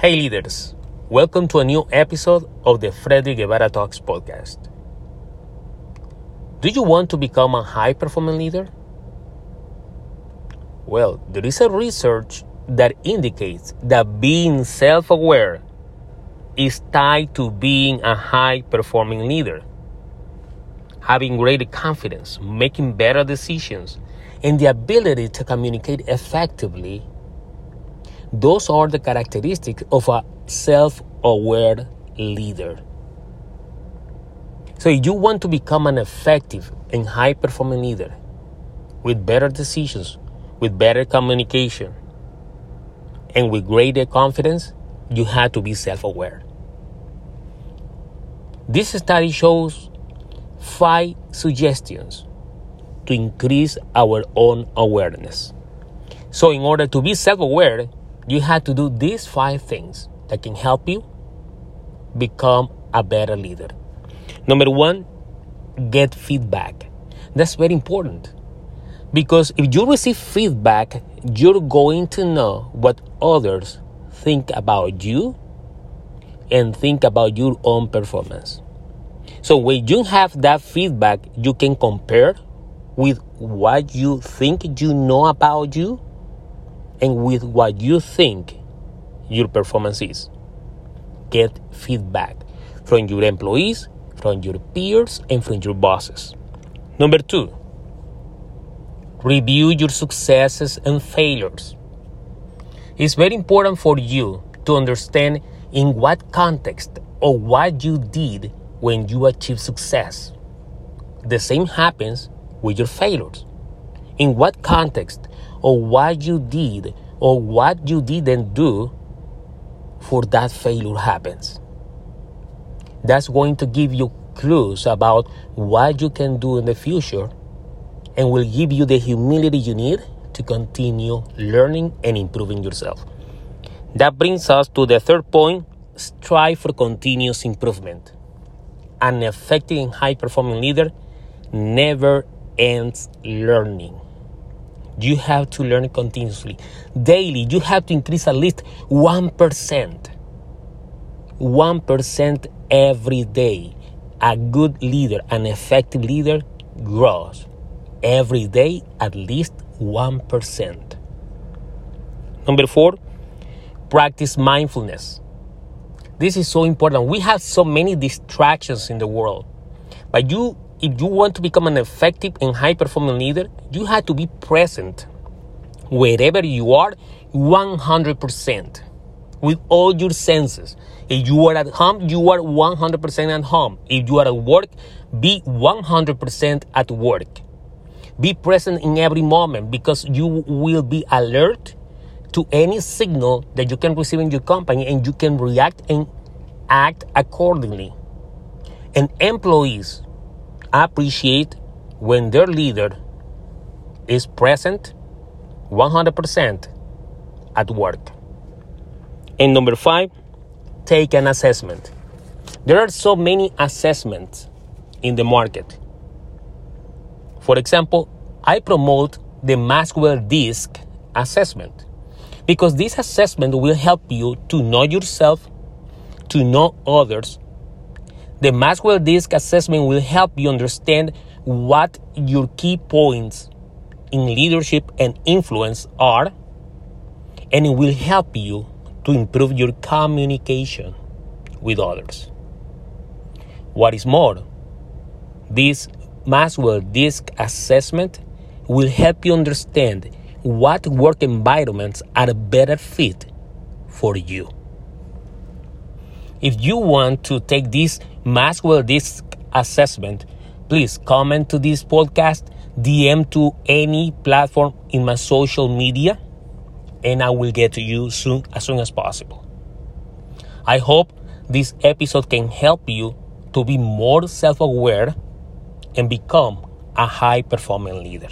Hey leaders, welcome to a new episode of the Frederick Guevara Talks podcast. Do you want to become a high performing leader? Well, there is a research that indicates that being self aware is tied to being a high performing leader. Having greater confidence, making better decisions, and the ability to communicate effectively those are the characteristics of a self aware leader. So, if you want to become an effective and high performing leader with better decisions, with better communication, and with greater confidence, you have to be self aware. This study shows five suggestions to increase our own awareness. So, in order to be self aware, you have to do these five things that can help you become a better leader. Number one, get feedback. That's very important because if you receive feedback, you're going to know what others think about you and think about your own performance. So when you have that feedback, you can compare with what you think you know about you and with what you think your performance is. Get feedback from your employees, from your peers, and from your bosses. Number two, review your successes and failures. It's very important for you to understand in what context or what you did when you achieve success. The same happens with your failures. In what context or what you did or what you didn't do for that failure happens. That's going to give you clues about what you can do in the future and will give you the humility you need to continue learning and improving yourself. That brings us to the third point strive for continuous improvement. An effective and high performing leader never ends learning. You have to learn continuously. Daily, you have to increase at least 1%. 1% every day. A good leader, an effective leader, grows every day at least 1%. Number four, practice mindfulness. This is so important. We have so many distractions in the world, but you if you want to become an effective and high performing leader, you have to be present wherever you are 100% with all your senses. If you are at home, you are 100% at home. If you are at work, be 100% at work. Be present in every moment because you will be alert to any signal that you can receive in your company and you can react and act accordingly. And employees appreciate when their leader is present 100% at work. And number five, take an assessment. There are so many assessments in the market. For example, I promote the Maxwell DISC assessment because this assessment will help you to know yourself, to know others, the Maxwell DISC assessment will help you understand what your key points in leadership and influence are, and it will help you to improve your communication with others. What is more, this Maxwell DISC assessment will help you understand what work environments are a better fit for you. If you want to take this Maxwell DISC assessment, please comment to this podcast, DM to any platform in my social media, and I will get to you soon as soon as possible. I hope this episode can help you to be more self aware and become a high performing leader.